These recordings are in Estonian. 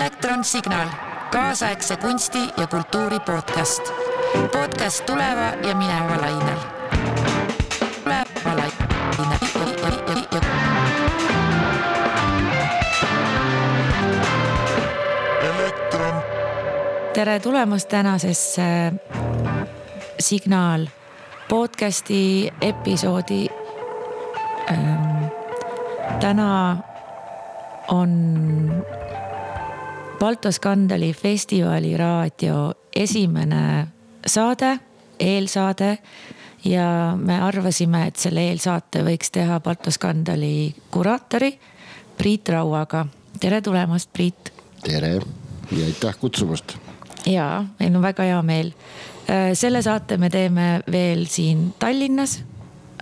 elektronsignaal, kaasaegse kunsti ja kultuuri podcast. podcast tuleva ja mineva lainel. tuleva lainel. tere tulemast tänasesse Signaal podcasti episoodi ähm,. täna on Balto Skandali festivali raadio esimene saade, eelsaade. ja me arvasime, et selle eelsaate võiks teha Balto Skandali kuraatori Priit Rauaga. tere tulemast, Priit. tere ja aitäh kutsumast. ja meil on väga hea meel. selle saate me teeme veel siin Tallinnas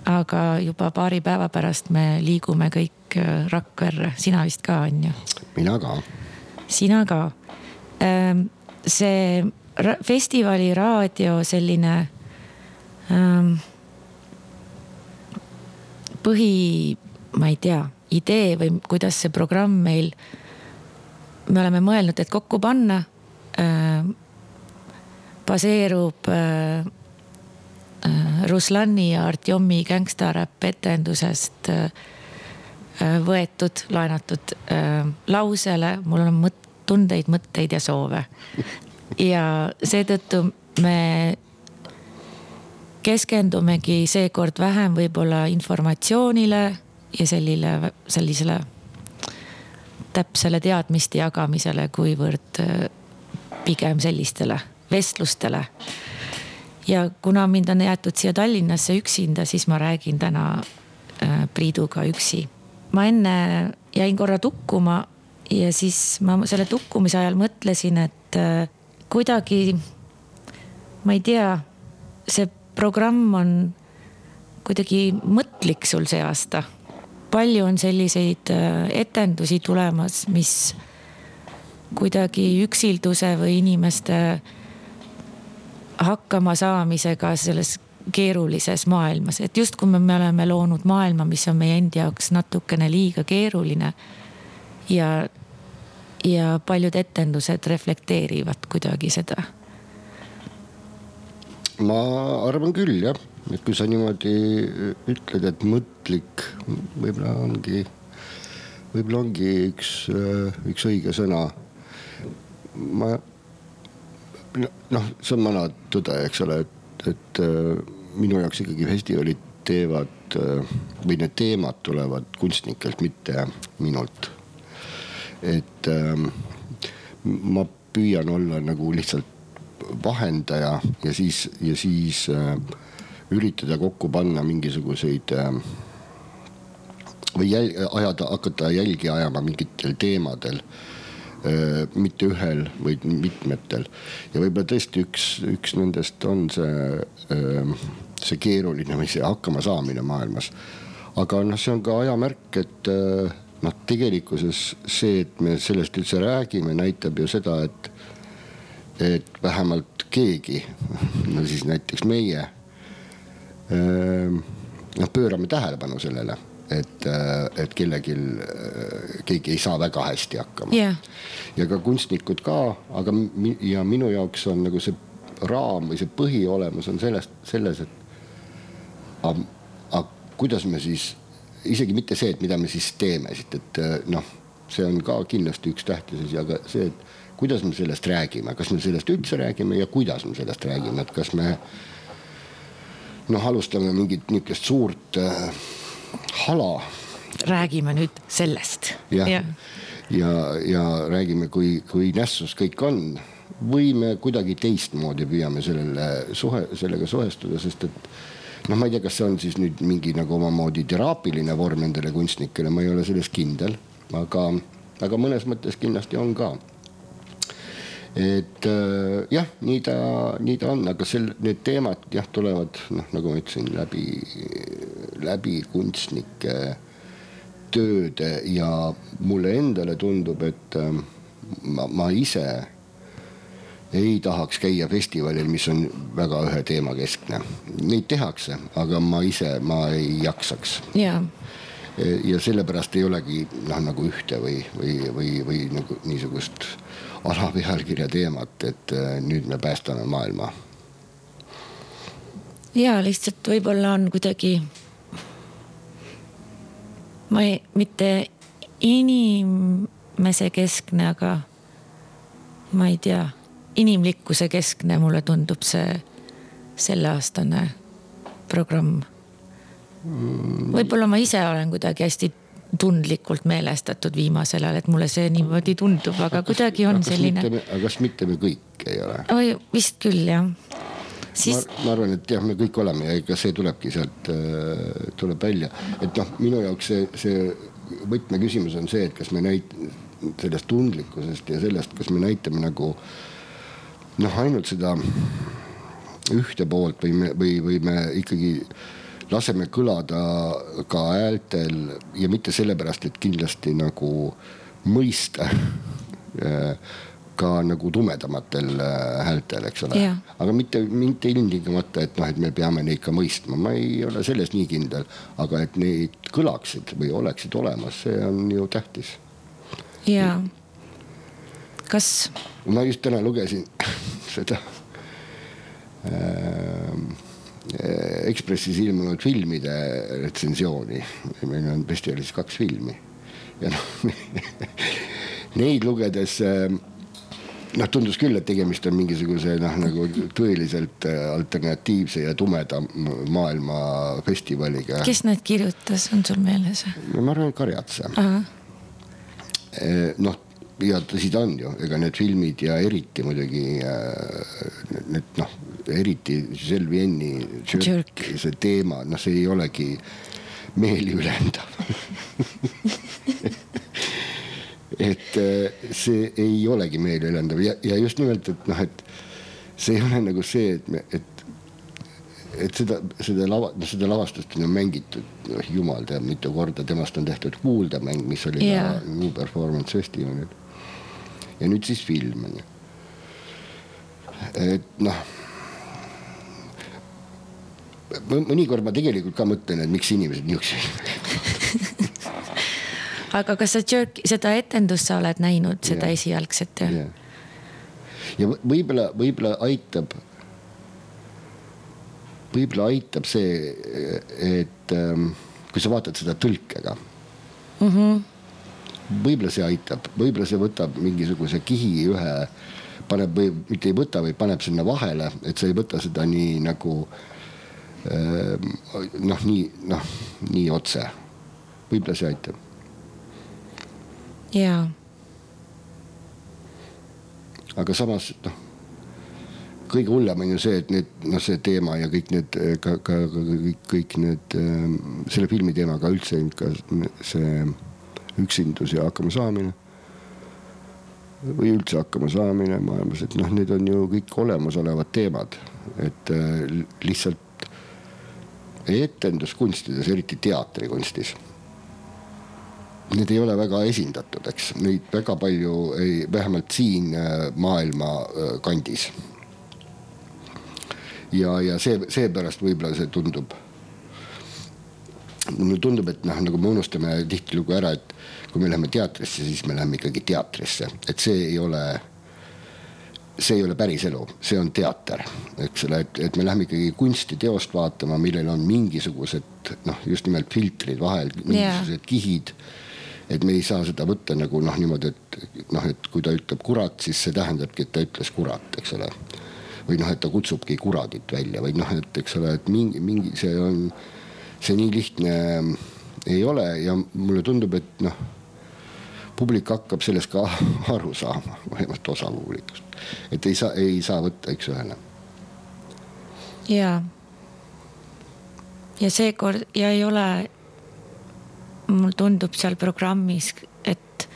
aga juba paari päeva pärast me liigume kõik Rakverre, sina vist ka on ju? mina ka sina ka. Ehm, see festivali raadio selline ähm, põhi, ma ei tea, idee või kuidas see programm meil, me oleme mõelnud, et kokku panna äh,, baseerub äh, Ruslani ja Artjomi gängstaräpp etendusest äh, võetud, laenatud äh, lausele, mul on mõt-, tundeid, mõtteid ja soove. ja seetõttu me keskendumegi seekord vähem võib-olla informatsioonile ja sellile, sellisele täpsele teadmiste jagamisele, kuivõrd äh, pigem sellistele vestlustele. ja kuna mind on jäetud siia Tallinnasse üksinda, siis ma räägin täna äh, Priiduga üksi ma enne jäin korra tukkuma ja siis ma selle tukkumise ajal mõtlesin, et äh, kuidagi, ma ei tea, see programm on kuidagi mõtlik sul see aasta. palju on selliseid äh, etendusi tulemas, mis kuidagi üksilduse või inimeste hakkama saamisega selles keerulises maailmas, et justkui me, me oleme loonud maailma, mis on meie endi jaoks natukene liiga keeruline. ja, ja paljud etendused reflekteerivad kuidagi seda. ma arvan küll jah, et kui sa niimoodi ütled, et mõtlik, võib-olla ongi, võib-olla ongi üks, üks õige sõna. ma noh, see on vana tõde, eks ole, et, et minu jaoks ikkagi festivalid teevad või need teemad tulevad kunstnikelt, mitte minult. et ähm, ma püüan olla nagu lihtsalt vahendaja ja siis, ja siis äh, üritada kokku panna mingisuguseid äh, või jäl, ajada, hakata jälgi ajama mingitel teemadel äh, mitte ühel, vaid mitmetel. ja võib-olla tõesti üks, üks nendest on see see keeruline või see hakkamasaamine maailmas. aga noh, see on ka aja märk, et noh, tegelikkuses see, et me sellest üldse räägime, näitab ju seda, et, et vähemalt keegi, no siis näiteks meie, noh, pöörame tähelepanu sellele et, äh, et kellelgi, keegi ei saa väga hästi hakkama. Yeah.. ja ka kunstnikud ka, aga ja minu jaoks on nagu see raam või see põhiolemus on sellest, selles, et aga, aga kuidas me siis, isegi mitte see, et mida me siis teeme siit, et äh, noh, see on ka kindlasti üks tähtis asi, aga see, et kuidas me sellest räägime, kas me sellest üldse räägime ja kuidas me sellest räägime, et kas me noh, alustame mingit niisugust suurt äh, hala. räägime nüüd sellest. jah, ja, ja, ja räägime, kui, kui nässus kõik on või me kuidagi teistmoodi püüame sellele suhe, sellega suhestuda, sest et noh, ma ei tea, kas see on siis nüüd mingi nagu omamoodi teraapiline vorm nendele kunstnikele, ma ei ole selles kindel, aga, aga mõnes mõttes kindlasti on ka. Et äh, jah, nii ta, nii ta on, aga sel, need teemad jah, tulevad noh, nagu ma ütlesin, läbi, läbi kunstnike tööde ja mulle endale tundub, et äh, ma, ma ise ei tahaks käia festivalil, mis on väga ühe teema keskne. Neid tehakse, aga ma ise, ma ei jaksaks. ja, ja sellepärast ei olegi noh, nagu ühte või, või, või, või nagu niisugust alapealkirja teemat, et äh, nüüd me päästame maailma. ja lihtsalt võib-olla on kuidagi. ma ei, mitte inimese keskne, aga ma ei tea, inimlikkuse keskne, mulle tundub see selleaastane programm. Mm. võib-olla ma ise olen kuidagi hästi tundlikult meelestatud viimasel ajal, et mulle see niimoodi tundub, aga kuidagi on selline. aga kas mitte me kõik ei ole? oi, vist küll jah. Siis... Ma, ma arvan, et jah, me kõik oleme ja ega see tulebki sealt äh,, tuleb välja, et noh, minu jaoks see, see võtmeküsimus on see, et kas me näit-, sellest tundlikkusest ja sellest, kas me näitame nagu noh, ainult seda ühte poolt või me, või, või me ikkagi laseme kõlada ka häältel ja mitte sellepärast, et kindlasti nagu mõista ka nagu tumedamatel äh, häältel, eks ole. aga mitte, mitte ilmtingimata, et noh, et me peame neid ka mõistma, ma ei ole selles nii kindel, aga et neid kõlaksid või oleksid olemas, see on ju tähtis. ja, kas? ma just täna lugesin seda äh, Ekspressis ilmunud filmide retsensiooni. meil on festivaalis kaks filmi ja noh neid lugedes noh, tundus küll, et tegemist on mingisuguse noh, nagu tõeliselt äh, alternatiivse ja tumeda maailma festivaliga. kes need kirjutas, on sul meeles? no ma arvan, Karjatsa. noh ja tõsi ta on ju, ega need filmid ja eriti muidugi äh, need noh, eriti Selvieni see teema, noh, see ei olegi meeliülendav et äh, see ei olegi meeliülendav ja, ja just nimelt, et noh, et see ei ole nagu see, et me, et et seda, seda lava, noh seda lavastust on ju mängitud, noh jumal teab mitu korda, temast on tehtud kuuldemäng, mis oli yeah. New Performance Festivalil ja nüüd siis film on ju. et noh mõnikord ma tegelikult ka mõtlen, et miks inimesed niisuguseid aga kas sa Jerk, seda etendust sa oled näinud, seda ja. esialgset jah ja.? võib-olla, võib-olla aitab, võib-olla aitab see, et ähm, kui sa vaatad seda tõlkega mm. -hmm võib-olla see aitab, võib-olla see võtab mingisuguse kihi ühe, paneb või mitte ei võta, vaid paneb sinna vahele, et sa ei võta seda nii nagu ehm, noh, nii noh, nii otse. võib-olla see aitab. jaa. aga samas noh kõige hullem on ju see, et need noh, see teema ja kõik need ka, ka, ka kõik, kõik need ehm, selle filmi teema ka üldse ka see üksindus ja hakkamasaamine. või üldse hakkamasaamine maailmas, et noh, need on ju kõik olemasolevad teemad, et äh, lihtsalt etenduskunstides, eriti teatrikunstis need ei ole väga esindatud, eks neid väga palju ei, vähemalt siin äh, maailma äh, kandis. ja, ja see, seepärast võib-olla see tundub mulle tundub, et noh, nagu me unustame tihtilugu ära, et kui me läheme teatrisse, siis me läheme ikkagi teatrisse, et see ei ole see ei ole päris elu, see on teater, eks ole, et, et me läheme ikkagi kunstiteost vaatama, millel on mingisugused noh, just nimelt filtrid vahel, mingisugused yeah. kihid. et me ei saa seda võtta nagu noh, niimoodi, et noh, et kui ta ütleb kurat, siis see tähendabki, et ta ütles kurat, eks ole. või noh, et ta kutsubki kuradit välja või noh, et eks ole, et mingi, mingi see on see nii lihtne ei ole ja mulle tundub, et noh, publik hakkab sellest ka aru saama, vähemalt osa publikust. et ei saa, ei saa võtta üks-ühele. ja, ja seekord ja ei ole, mulle tundub seal programmis, et,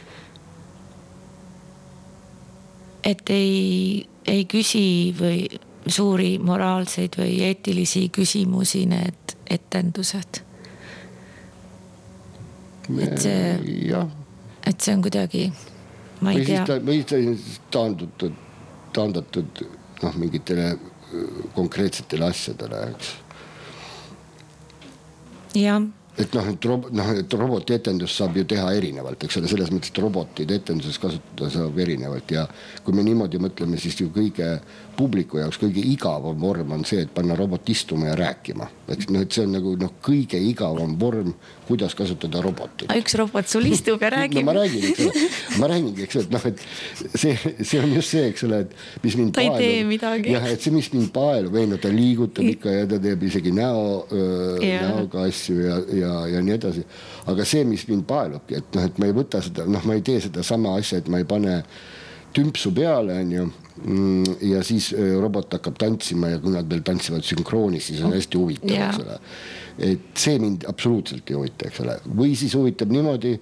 et ei, ei küsi või suuri moraalseid või eetilisi küsimusi need etendused. et see, et see on kuidagi, ma ei tea. või siis taandutud, taandatud noh, mingitele konkreetsetele asjadele, eks. jah, et noh, et rob-, noh, et robotitetendust saab ju teha erinevalt, eks ole, selles mõttes, et robotid etenduses kasutada saab erinevalt ja kui me niimoodi mõtleme, siis ju kõige publiku jaoks kõige igavam vorm on see, et panna robot istuma ja rääkima. Eks noh, et see on nagu noh, kõige igavam vorm, kuidas kasutada robotit. üks robot sul istub ja räägib no ma räägin, eks ole, ma räägingi, eks ole, et noh, et see, see on just see, eks ole, et mis mind. ta ei tee midagi. jah, et see, mis mind paelub, ei no ta liigutab ikka ja ta teeb isegi näo, näoga asju ja, ja, ja nii edasi. aga see, mis mind paelubki, et noh, et ma ei võta seda, noh, ma ei tee sedasama asja, et ma ei pane tümpsu peale, onju ja siis äh, robot hakkab tantsima ja kui nad veel tantsivad sünkroonis, siis on oh. hästi huvitav yeah., eks ole. et see mind absoluutselt ei huvita, eks ole, või siis huvitab niimoodi,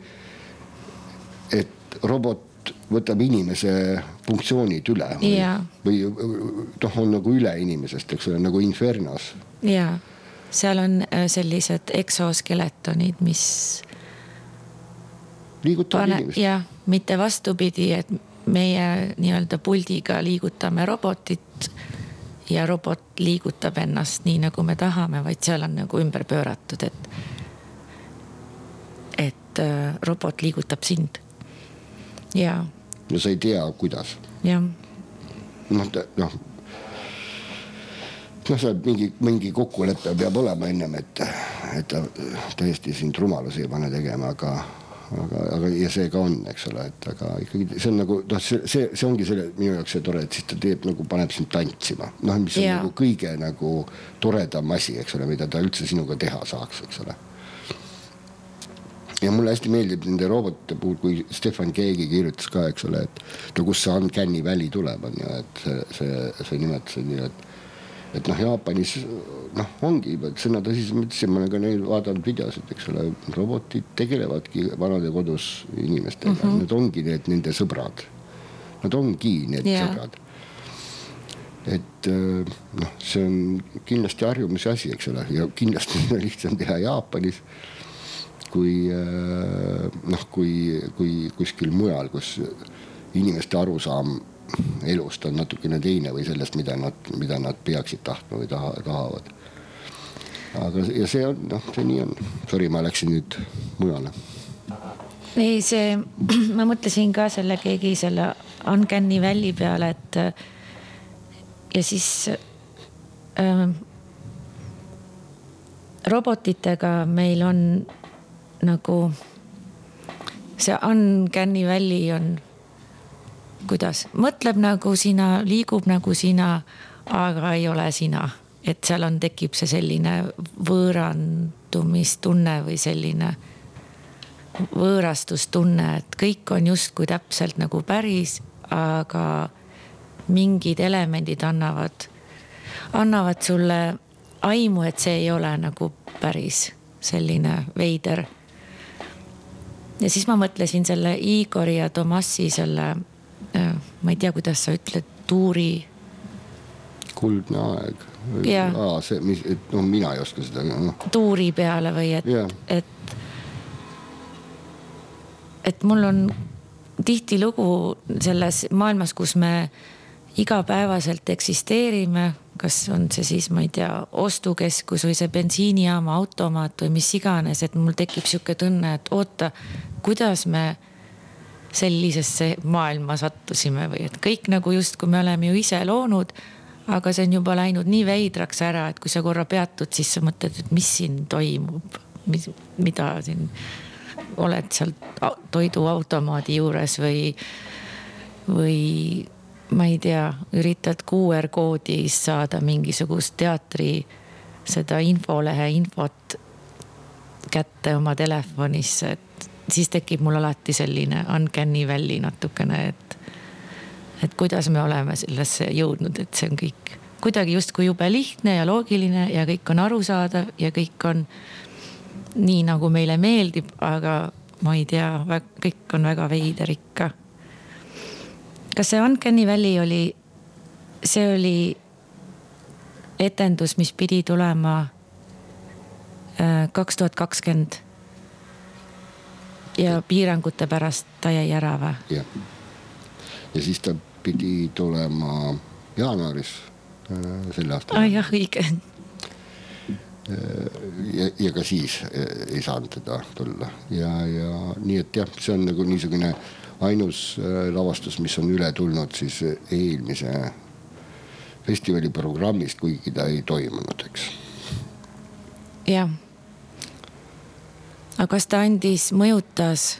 et robot võtab inimese funktsioonid üle või yeah., või noh, on nagu üle inimesest, eks ole, nagu Infernos. ja, seal on äh, sellised eksoskeletonid, mis. liigutavad inimest. jah, mitte vastupidi, et meie nii-öelda puldiga liigutame robotit ja robot liigutab ennast nii, nagu me tahame, vaid seal on nagu ümber pööratud, et, et äh, robot liigutab sind. ja. no sa ei tea, kuidas. jah. noh, noh noh, seal mingi, mingi kokkulepe peab olema ennem, et, et ta täiesti sind rumalusi ei pane tegema, aga aga, aga ja see ka on, eks ole, et aga ikkagi see on nagu noh, see, see, see ongi selle minu jaoks see tore, et siis ta teeb nagu paneb sind tantsima, noh, mis on ja. nagu kõige nagu toredam asi, eks ole, mida ta üldse sinuga teha saaks, eks ole ja mulle hästi meeldib nende robotite puhul, kui Stefan Keegi kirjutas ka, eks ole, et no kust see Uncanny Valley tuleb, on ju, et see, see, see nimetus on ju, et et noh, Jaapanis noh, ongi sõna tõsises mõttes ja ma olen ka neil vaadanud videosid, eks ole, robotid tegelevadki vanadekodus inimestega mm, -hmm. need ongi need nende sõbrad. Nad ongi need yeah. sõbrad. et äh, noh, see on kindlasti harjumuse asi, eks ole, ja kindlasti on lihtsam teha Jaapanis kui äh, noh, kui, kui kuskil mujal, kus inimeste arusaam elust on natukene teine või sellest, mida nad, mida nad peaksid tahtma või taha, tahavad. aga, ja see on, noh, see nii on. Sorry, ma läksin nüüd mujale. ei, see, ma mõtlesin ka selle keegi selle Uncanny Valley peale, et ja siis äh, robotitega meil on nagu see Uncanny Valley on kuidas, mõtleb nagu sina, liigub nagu sina, aga ei ole sina. et seal on, tekib see selline võõrandumistunne või selline võõrastustunne, et kõik on justkui täpselt nagu päris, aga mingid elemendid annavad, annavad sulle aimu, et see ei ole nagu päris selline veider. ja siis ma mõtlesin selle Igori ja Tomassi selle ma ei tea, kuidas sa ütled, tuuri. kuldne aeg. aa, see, mis, et noh, mina ei oska seda no.. tuuri peale või et, et, et mul on tihtilugu selles maailmas, kus me igapäevaselt eksisteerime, kas on see siis, ma ei tea, ostukeskus või see bensiinijaama automaat või mis iganes, et mul tekib sihuke tunne, et oota, kuidas me sellisesse maailma sattusime või et kõik nagu justkui me oleme ju ise loonud. aga see on juba läinud nii veidraks ära, et kui sa korra peatud, siis sa mõtled, et mis siin toimub, mis, mida siin. oled seal toiduautomaadi juures või, või ma ei tea, üritad QR koodis saada mingisugust teatri seda infolehe infot kätte oma telefonisse, et siis tekib mul alati selline uncanny valley natukene, et, et kuidas me oleme sellesse jõudnud, et see on kõik kuidagi justkui jube lihtne ja loogiline ja kõik on arusaadav ja kõik on nii, nagu meile meeldib, aga ma ei tea, kõik on väga veider ikka. kas see Uncanny Valley oli, see oli etendus, mis pidi tulema äh, kaks tuhat kakskümmend ja piirangute pärast ta jäi ära või? jah, ja siis ta pidi tulema jaanuaris äh, sel aastal. aa ah, jah, õige. ja, ja ka siis ei saanud teda tulla ja, ja nii, et jah, see on nagu niisugune ainus lavastus, mis on üle tulnud siis eelmise festivali programmist, kuigi ta ei toimunud, eks. jah. Aga kas ta andis, mõjutas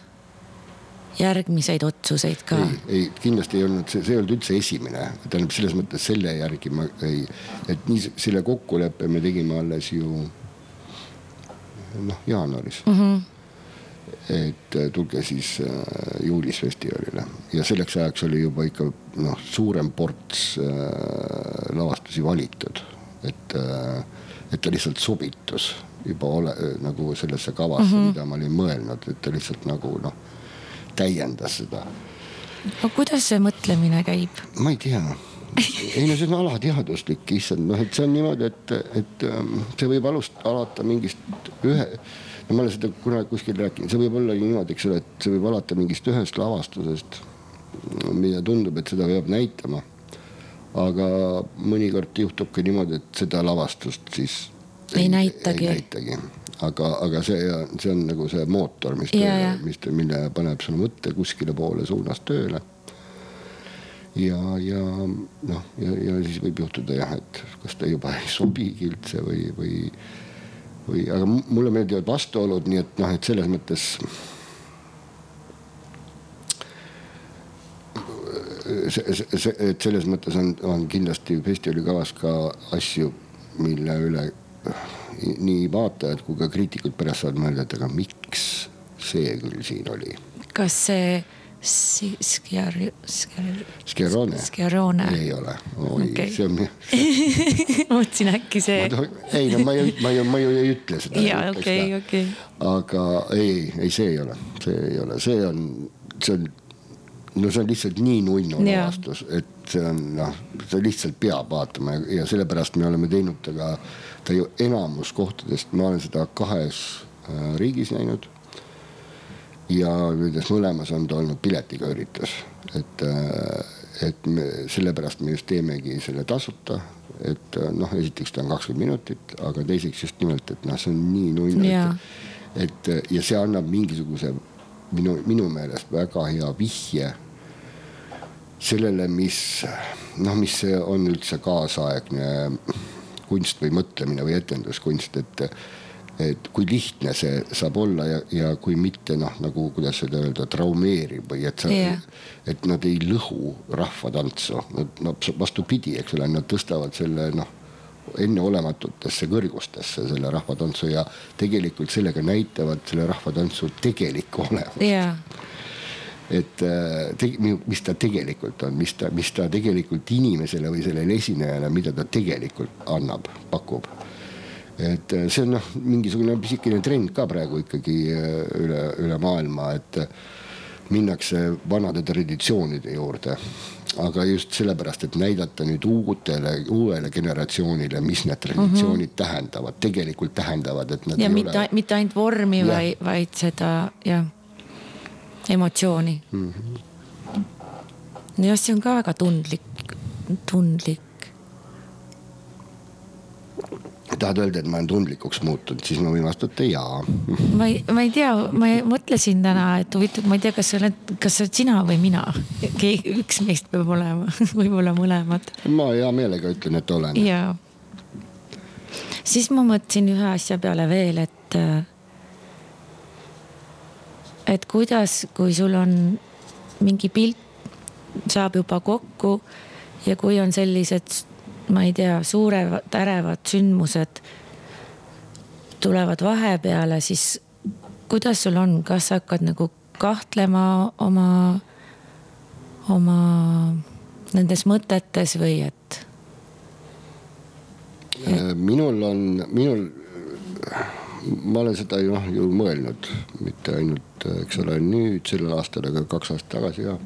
järgmiseid otsuseid ka? ei, ei kindlasti ei olnud, see, see ei olnud üldse esimene, tähendab selles mõttes selle järgi ma ei, et nii selle kokkuleppe me tegime alles ju noh, jaanuaris. Mm. -hmm et äh, tulge siis äh, juulis festivalile ja selleks ajaks oli juba ikka noh, suurem ports äh, lavastusi valitud, et, et ta lihtsalt sobitus juba ole nagu sellesse kavasse mm, -hmm. mida ma olin mõelnud, et ta lihtsalt nagu noh, täiendas seda. no kuidas see mõtlemine käib? ma ei tea ei no see on alateaduslik, issand, noh, et see on niimoodi, et, et ähm, see võib alust, alata mingist ühe ja ma olen seda kunagi kuskil rääkinud, see võib olla niimoodi, eks ole, et see võib alata mingist ühest lavastusest, mida tundub, et seda peab näitama. aga mõnikord juhtub ka niimoodi, et seda lavastust siis ei, ei näitagi. ei näitagi, aga, aga see, see on nagu see mootor, mis, mis, mille paneb sulle mõtte kuskile poole suunas tööle ja, ja noh, ja, ja siis võib juhtuda jah, et kas ta juba ei sobigi üldse või, või või, aga mulle meeldivad vastuolud, nii et noh, et selles mõttes. see, see, et selles mõttes on, on kindlasti festivali kavas ka asju, mille üle nii vaatajad kui ka kriitikud pärast saavad mõelda, et aga miks see küll siin oli. kas see Schiar-, Schiar-. Schiarone. Schiarone. ei ole, oi okay., see on mõtlesin äkki see. ei no ma ju, ma ju, ma ju ei ütle seda. jaa, okei, okei. aga ei, ei, see ei ole, see ei ole, see on, see on, no see on lihtsalt nii nunnu lavastus, et see on noh, seda lihtsalt peab vaatama ja, ja sellepärast me oleme teinud temaga, ta ju enamus kohtadest, ma olen seda kahes äh, riigis näinud ja nendes mõlemas on ta olnud piletiga üritus, et, äh, et me sellepärast me just teemegi selle tasuta. et äh, noh, esiteks ta on kakskümmend minutit, aga teiseks just nimelt, et noh, see on nii nunnu yeah., et, et ja see annab mingisuguse minu, minu meelest väga hea vihje sellele, mis noh, mis on üldse kaasaegne kunst või mõtlemine või etenduskunst, et et kui lihtne see saab olla ja, ja kui mitte noh, nagu kuidas seda öelda, traumeeriv või et sa yeah., et nad ei lõhu rahvatantsu, nad no, vastupidi, eks ole, nad tõstavad selle noh enneolematutesse kõrgustesse selle rahvatantsu ja tegelikult sellega näitavad selle rahvatantsu tegelikku olemust yeah. Et äh, te, mis ta tegelikult on, mis ta, mis ta tegelikult inimesele või sellele esinejale, mida ta tegelikult annab, pakub et äh, see on noh, mingisugune pisikene trend ka praegu ikkagi äh, üle, üle maailma, et minnakse vanade traditsioonide juurde. aga just sellepärast, et näidata nüüd uutele, uuele generatsioonile, mis need traditsioonid mm -hmm. tähendavad, tegelikult tähendavad, et nad. ja mitte ole..., mitte ainult vormi, vaid, vaid seda jah, emotsiooni mm. -hmm. jah, see on ka väga tundlik, tundlik tahad öelda, et ma olen tundlikuks muutunud, siis ma võin vastata jaa. ma ei, ma ei tea, ma mõtlesin täna, et huvitav, ma ei tea, kas sa oled, kas sa oled sina või mina. keegi, üks meist peab olema võib-olla mõlemad. ma hea meelega ütlen, et olen. jaa. siis ma mõtlesin ühe asja peale veel, et. Et kuidas, kui sul on mingi pilt saab juba kokku ja kui on sellised ma ei tea, suured ärevad sündmused tulevad vahepeale, siis kuidas sul on, kas sa hakkad nagu kahtlema oma, oma nendes mõtetes või et, et...? minul on, minul, ma olen seda ju noh, ju mõelnud, mitte ainult, eks ole, nüüd sellel aastal, aga kaks aastat tagasi ka.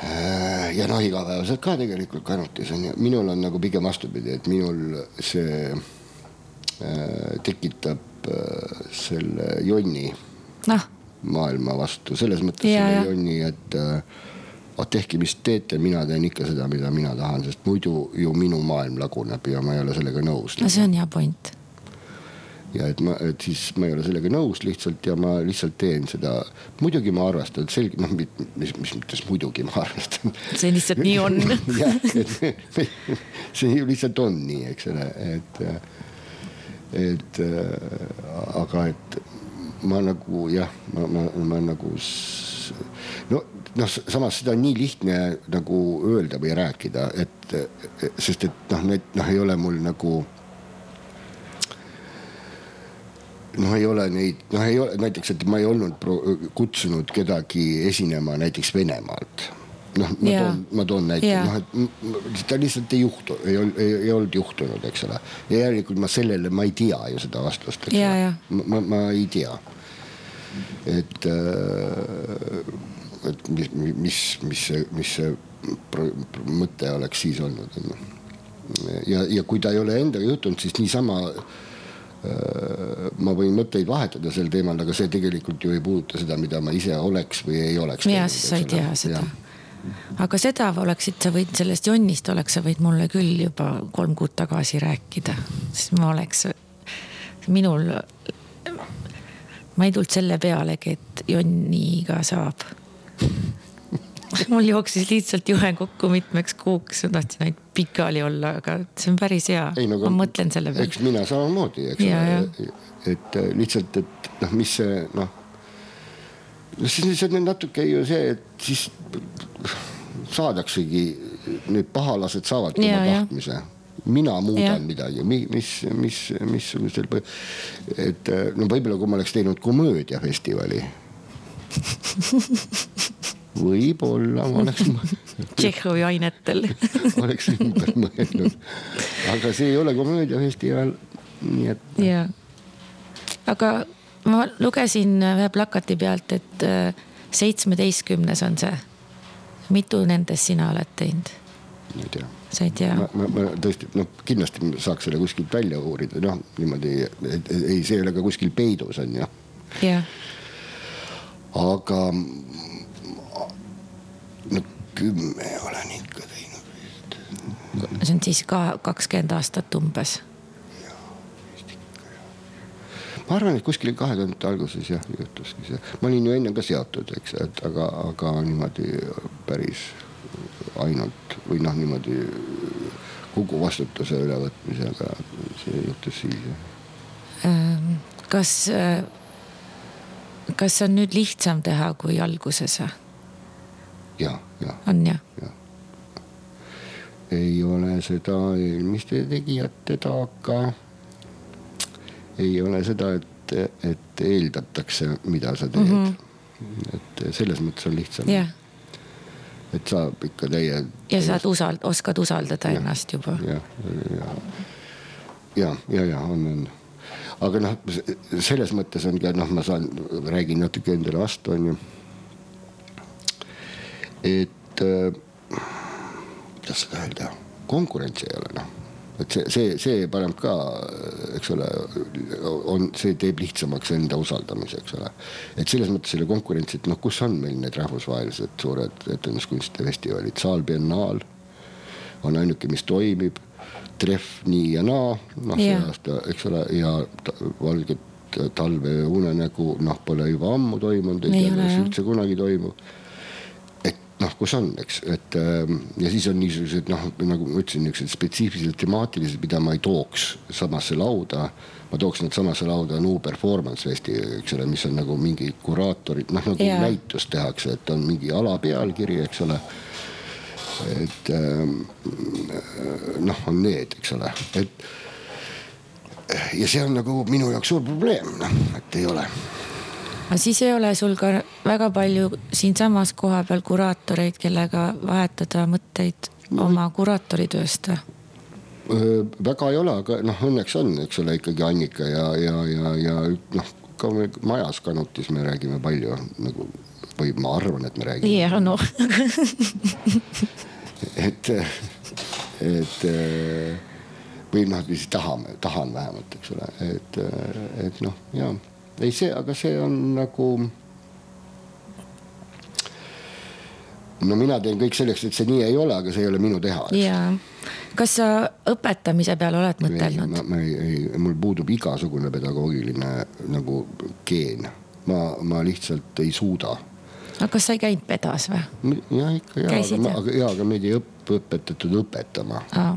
Äh, ja noh, igapäevaselt ka tegelikult kanutis on ju, minul on nagu pigem vastupidi, et minul see äh, tekitab äh, selle jonni noh. maailma vastu, selles mõttes ja, selle jonni, et äh, tehke, mis teete, mina teen ikka seda, mida mina tahan, sest muidu ju minu maailm laguneb ja ma ei ole sellega nõus. no see on hea point ja et ma, et siis ma ei ole sellega nõus lihtsalt ja ma lihtsalt teen seda. muidugi ma arvestan, et selge, noh, mis, mis mõttes muidugi ma arvestan. see lihtsalt nii on jah, et see ju lihtsalt on nii, eks ole, et, et aga et ma nagu jah, ma, ma, ma nagu no noh, samas seda on nii lihtne nagu öelda või rääkida, et sest et noh, need noh, ei ole mul nagu noh, ei ole neid, noh, ei ole näiteks, et ma ei olnud kutsunud kedagi esinema näiteks Venemaalt. noh, ma yeah. toon, ma toon näite yeah., noh, et ta lihtsalt ei juhtu, ei olnud, ei olnud juhtunud, eks ole. ja järelikult ma sellele, ma ei tea ju seda vastust, eks yeah, ole yeah.. ma, ma ei tea. et, äh, et mis, mis, mis see, mis see mõte oleks siis olnud, on ju. ja, ja kui ta ei ole endaga juhtunud, siis niisama ma võin mõtteid vahetada sel teemal, aga see tegelikult ju ei puuduta seda, mida ma ise oleks või ei oleks. ja, siis sa ei tea seda. aga seda oleksid sa võinud, sellest jonnist oleks sa võinud mulle küll juba kolm kuud tagasi rääkida, siis ma oleks, minul, ma ei tulnud selle pealegi, et jonniga saab mul jooksis lihtsalt juhe kokku mitmeks kuuks, ma tahtsin ainult pikali olla, aga see on päris hea. No, ma mõtlen selle peale. eks mina samamoodi, eks ole, et äh, lihtsalt, et noh, mis see noh. no siis see on natuke ju see, et siis saadaksegi, need pahalased saavadki oma tahtmise mina muudan ja. midagi, mis, mis, missugusel, et äh, no võib-olla kui ma oleks teinud komöödiafestivali võib-olla ma oleks Tšehhovi ainetel oleks ümber mõelnud, aga see ei ole komöödiafestival, nii et. ja, aga ma lugesin ühe plakati pealt, et äh, seitsmeteistkümnes on see. mitu nendest sina oled teinud? ma ei tea. sa ei tea? ma, ma, ma tõesti, noh, kindlasti saaks selle kuskilt välja uurida, noh niimoodi, ei, see ei ole ka kuskil peidus, on ju. jah. aga no kümme olen ikka teinud vist. see on siis ka kakskümmend aastat umbes. ma arvan, et kuskil kahe tuhandete alguses jah juhtuski see, ma olin ju enne ka seotud, eks, et aga, aga niimoodi päris ainult või noh, niimoodi kogu vastutuse ülevõtmisega, see juhtus siis. Ähm, kas, kas on nüüd lihtsam teha kui alguses? Ja, ja. on jah ja.? ei ole seda eelmiste tegijate taga. ei ole seda, et, et eeldatakse, mida sa teed mm. -hmm. et selles mõttes on lihtsam yeah. et saab ikka täie. ja saad usald-, oskad usaldada ja, ennast juba. ja, ja, ja, ja, ja on, on aga noh, selles mõttes ongi, noh, ma saan, räägin natuke endale vastu, on ju et äh, kuidas seda öelda, konkurentsi ei ole noh. Et see, see, see paneb ka, eks ole, on, see teeb lihtsamaks enda usaldamise, eks ole. et selles mõttes selle konkurents, et noh, kus on meil need rahvusvahelised suured etenduskunstide festivalid, Saal Biennaal on ainuke, mis toimib. Trehv nii ja naa, noh see aasta, eks ole, ja Valget talve unenägu, noh, pole juba ammu toimunud, ei tea, kas üldse kunagi toimub noh, kus on, eks, et ähm, ja siis on niisugused noh, nagu ma ütlesin, niisugused spetsiifilised temaatilised, mida ma ei tooks samasse lauda. ma tooks nad samasse lauda New Performance Festi, eks ole, mis on nagu mingi kuraatorid, noh nagu yeah. näitus tehakse, et on mingi alapealkiri, eks ole. et ähm, noh, on need, eks ole, et ja see on nagu minu jaoks suur probleem, noh, et ei ole aga siis ei ole sul ka väga palju siinsamas kohapeal kuraatoreid, kellega vahetada mõtteid no. oma kuraatoritööst või? väga ei ole, aga noh, õnneks on, eks ole, ikkagi Annika ja, ja, ja, ja noh, ka me majas Kanutis me räägime palju nagu või ma arvan, et me räägime. jah, noh et, et või noh, siis tahame, tahan vähemalt, eks ole, et, et noh, ja ei see, aga see on nagu. no mina teen kõik selleks, et see nii ei ole, aga see ei ole minu teha. ja, kas sa õpetamise peale oled mõtelnud? ma, ma ei, ei, mul puudub igasugune pedagoogiline nagu geen, ma, ma lihtsalt ei suuda. aga kas sa ei käinud pedas või? ja ikka ja, aga, aga ja, aga meid ei õpp, õpetatud õpetama ah..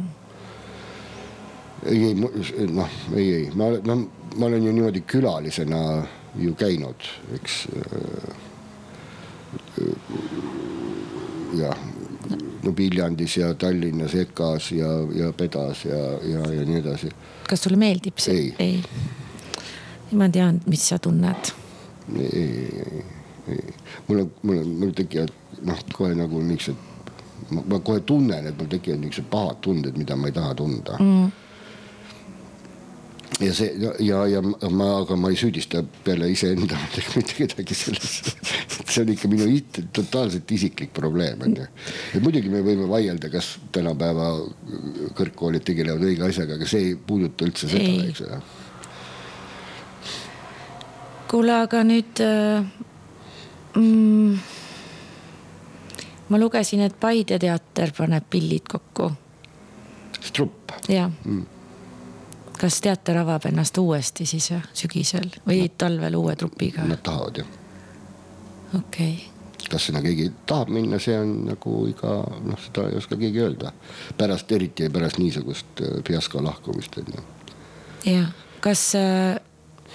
ei, ei noh, ei, ei ma, no ma olen ju niimoodi külalisena ju käinud, eks jah, no Viljandis ja Tallinnas EKA-s ja, ja Pedas ja, ja, ja nii edasi. kas sulle meeldib see? ei, ei.. ma tean, mis sa tunned. ei, ei, ei, mul on, mul on, mul tekivad noh, kohe nagu niisugused, ma kohe tunnen, et mul tekivad niisugused pahad tunded, mida ma ei taha tunda mm ja see ja, ja, ma, aga ma ei süüdista peale iseenda mitte kedagi selles. see on ikka minu it, totaalselt isiklik probleem on ju. et muidugi me võime vaielda, kas tänapäeva kõrgkoolid tegelevad õige asjaga, aga see ei puuduta üldse seda, eks ole. kuule, aga nüüd äh, mm, ma lugesin, et Paide teater paneb pillid kokku. Strupp. jah mm kas teater avab ennast uuesti siis sügisel või talvel uue trupiga? Nad tahavad jah. okei okay. kas sinna keegi tahab minna, see on nagu iga noh, seda ei oska keegi öelda. pärast, eriti pärast niisugust äh, fiasko lahkumist on ju. ja, kas äh,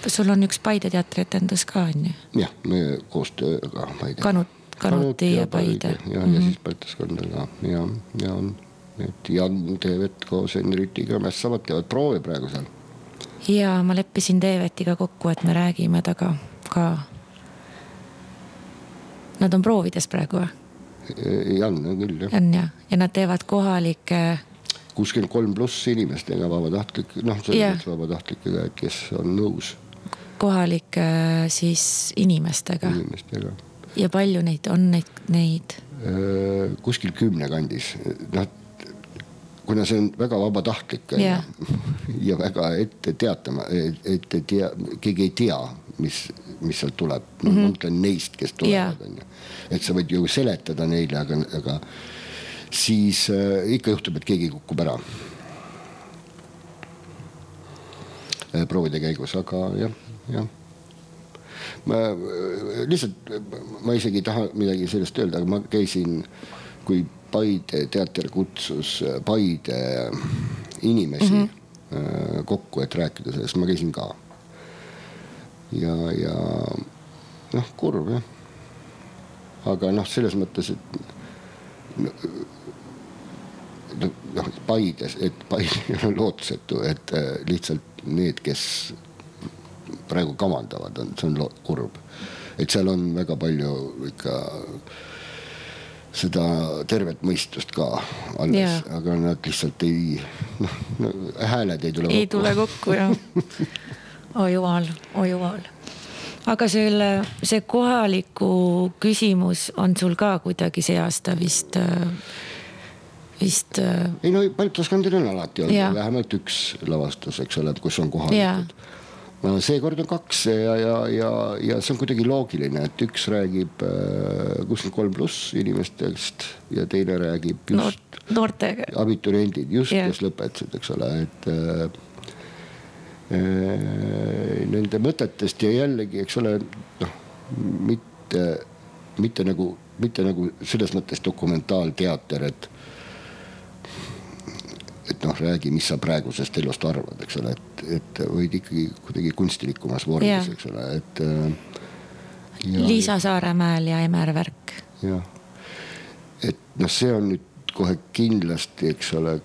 sul on üks Paide teatrietendus ka on ju? jah, me koostööga Paide. Kanut, Kanuti ja, Paide. ja -hmm. ja mhm. siis Baltaskondaga ja, ja on et Jan Teevet koos Henritiga mässavad, teevad proovi praegu seal. ja ma leppisin Teevetiga kokku, et me räägime temaga ka. Nad on proovides praegu või? Jan on küll jah. Jan jah, ja nad teevad kohalikke. kuuskümmend kolm pluss inimestega vabatahtlik, noh, selles mõttes vabatahtlikega, et kes on nõus. kohalike siis inimestega. inimestega. ja palju neid on, neid, neid? kuskil kümne kandis, noh kuna see on väga vabatahtlik yeah. ja väga ette teatama, ette tea, keegi ei tea, mis, mis sealt tuleb mm. -hmm. ma mõtlen neist, kes tulevad, on ju. et sa võid ju seletada neile, aga, aga siis äh, ikka juhtub, et keegi kukub ära äh, proovide käigus, aga jah, jah ma lihtsalt, ma isegi ei taha midagi sellest öelda, aga ma käisin, kui Paide teater kutsus Paide inimesi mm -hmm. kokku, et rääkida sellest, ma käisin ka. ja, ja noh, kurb jah. aga noh, selles mõttes, et noh, Paides, et Paide on lootusetu, et äh, lihtsalt need, kes praegu kavandavad, on, see on kurb. et seal on väga palju ikka seda tervet mõistust ka alles, aga nad lihtsalt ei, noh no, hääled ei tule kokku. ei tule kokku jah oi oh jumal, oi oh jumal. aga selle, see kohaliku küsimus on sul ka kuidagi see aasta vist, vist. ei no Balti-Skandil on alati olnud vähemalt üks lavastus, eks ole, kus on kohalikud seekord on kaks ja, ja, ja, ja see on kuidagi loogiline, et üks räägib äh, kuuskümmend kolm pluss inimestest ja teine räägib just Noor, noortega. abituriendid, just yeah., kes lõpetasid, eks ole, et äh, äh, nende mõtetest ja jällegi, eks ole, noh, mitte, mitte nagu, mitte nagu selles mõttes dokumentaalteater, et et noh, räägi, mis sa praegusest elust arvad, eks ole, et, et võid ikkagi kuidagi kunstilikumas vormis, eks ole, et. Äh, Liisa Saaremäel ja Emer Värk. jah, et noh, see on nüüd kohe kindlasti, eks ole,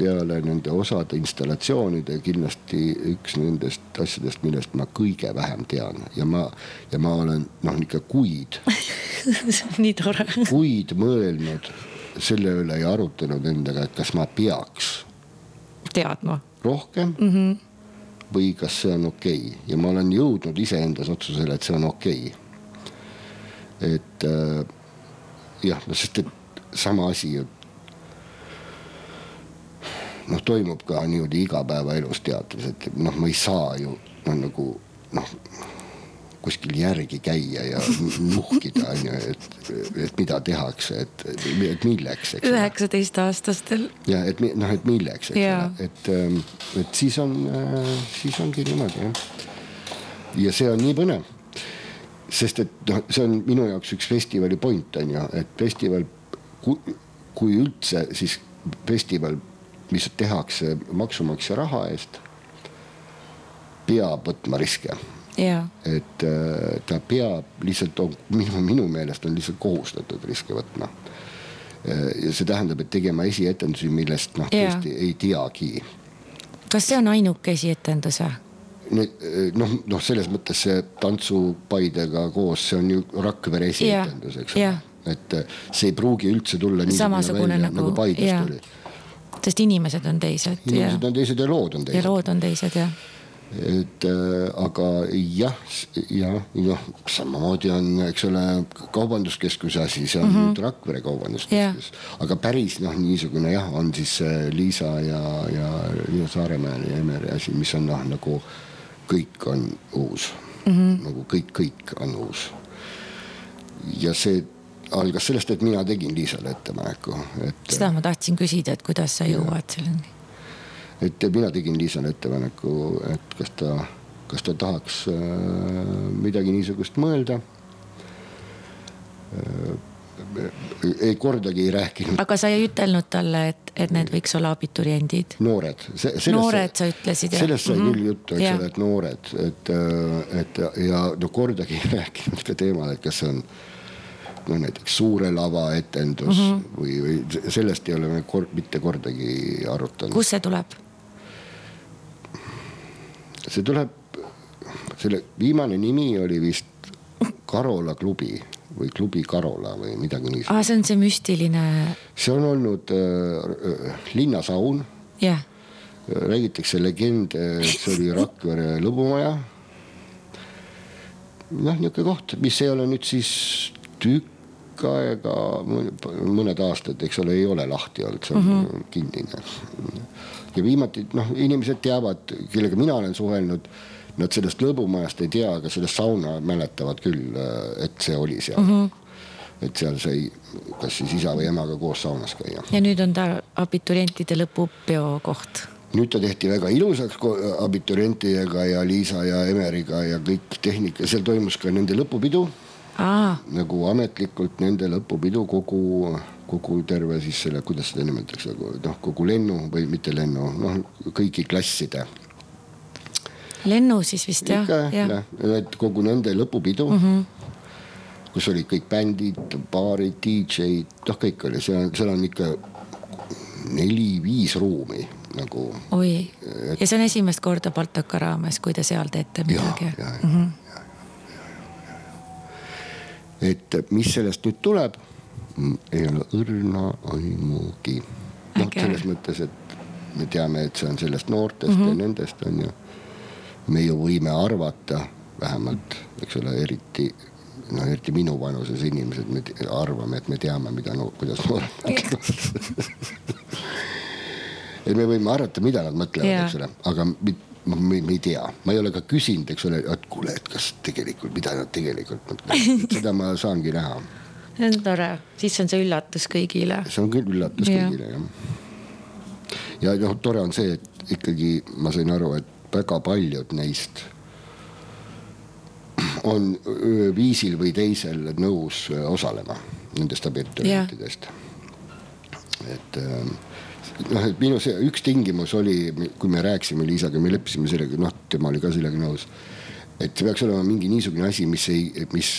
peale nende osade installatsioonide kindlasti üks nendest asjadest, millest ma kõige vähem tean ja ma, ja ma olen noh, ikka kuid nii tore. kuid mõelnud selle üle ja arutanud endaga, et kas ma peaks. teadma. rohkem mm. -hmm. või kas see on okei okay. ja ma olen jõudnud iseendas otsusele, et see on okei okay.. et äh, jah, no sest, et sama asi ju noh, toimub ka niimoodi igapäevaelus teatris, et noh, ma ei saa ju noh, nagu noh, kuskil järgi käia ja nuhkida on ju, et, et mida tehakse, et, et milleks. üheksateistaastastel. ja et noh, et milleks, eks ole, et, ähm, et siis on, äh, siis ongi niimoodi jah. ja see on nii põnev sest et noh, see on minu jaoks üks festivali point on ju, et festival, kui üldse, siis festival, mis tehakse maksumaksja raha eest, peab võtma riske. Et äh, ta peab lihtsalt, minu, minu meelest on lihtsalt kohustatud riske võtma. Äh, ja see tähendab, et tegema esietendusi, millest noh, tõesti ei teagi. kas see on ainuke esietendus või? Eh, noh, noh, selles mõttes see tantsupaidega koos, see on ju Rakvere esietendus, eks ole. et eh, see ei pruugi üldse tulla nii samasugune välja, nagu, nagu Paides tuli. sest inimesed on teised. inimesed on teised ja lood on teised. ja lood on teised jah et äh, aga jah, jah, noh samamoodi on, eks ole, kaubanduskeskuse asi, see on mm -hmm. Rakvere kaubanduskeskus yeah.. aga päris noh, niisugune jah, on siis Liisa ja, ja Liina Saaremäe ja Emeri asi, mis on noh, nagu kõik on uus mm, -hmm. nagu kõik, kõik on uus. ja see algas sellest, et mina tegin Liisale ettepaneku, et. seda ma tahtsin küsida, et kuidas sa jõuad selleni? Et mina tegin Liisale ettepaneku, et kas ta, kas ta tahaks äh, midagi niisugust mõelda äh, ei kordagi ei rääkinud. aga sa ei ütelnud talle, et, et need võiks olla abituriendid? noored. noored, sa ütlesid sellest sai mm -hmm. küll juttu, eks ole, et noored, et, et ja no kordagi ei rääkinud ka teemal, et kas see on noh, näiteks suure lava etendus mm -hmm. või, või sellest ei ole me kord, mitte kordagi arutanud. kust see tuleb? See tuleb, selle viimane nimi oli vist Karola klubi või klubi Karola või midagi niisugust ah,. see on see müstiline. see on olnud äh, linnasaun. jah yeah.. räägitakse legende, et see oli Rakvere lõbumaja. noh, niisugune koht, mis ei ole nüüd siis tükk aega, mõned aastad, eks ole, ei ole lahti olnud, see on mm -hmm. kinnine. ja viimati noh, inimesed teavad, kellega mina olen suhelnud Nad sellest lõbumajast ei tea, aga sellest sauna mäletavad küll, äh, et see oli seal mm. -hmm et seal sai kas siis isa või emaga koos saunas käia. ja nüüd on ta abiturientide lõpupeo koht nüüd ta tehti väga ilusaks abiturientidega ja Liisa ja Emeriga ja kõik tehnika, seal toimus ka nende lõpupidu. Nagu ametlikult nende lõpupidu kogu, kogu terve siis selle, kuidas seda nimetatakse, noh kogu lennu või mitte lennu, noh kõigi klasside lennu siis vist jah? ikka jah, et kogu nende lõpupidu mm. -hmm. kus olid kõik bändid, baarid, DJ-d, noh, kõik oli, seal, seal on ikka neli-viis ruumi nagu. oi ja see on esimest korda Baltaka raames, kui te seal teete midagi? mm -hmm. Et mis sellest nüüd tuleb, ei ole õrna aimugi. noh, selles mõttes, et me teame, et see on sellest noortest mm -hmm. ja nendest on ju. Me ju võime arvata, vähemalt, eks ole, eriti noh, eriti minu vanuses inimesed, me arvame, et me teame, mida no,, kuidas noored mõtlevad et me võime arvata, mida nad mõtlevad, eks ole, aga me, me ei tea, ma ei ole ka küsinud, eks ole, et kuule, et kas tegelikult, mida nad tegelikult mõtlevad, seda ma saangi näha. see on tore, siis on see üllatus kõigile. see on küll üllatus ja. kõigile jah. ja noh, tore on see, et ikkagi ma sain aru, et väga paljud neist on viisil või teisel nõus osalema nendest abiturientidest et noh, et minu see üks tingimus oli, kui me rääkisime Liisaga, me leppisime sellega, noh, tema oli ka sellega nõus. et see peaks olema mingi niisugune asi, mis ei, mis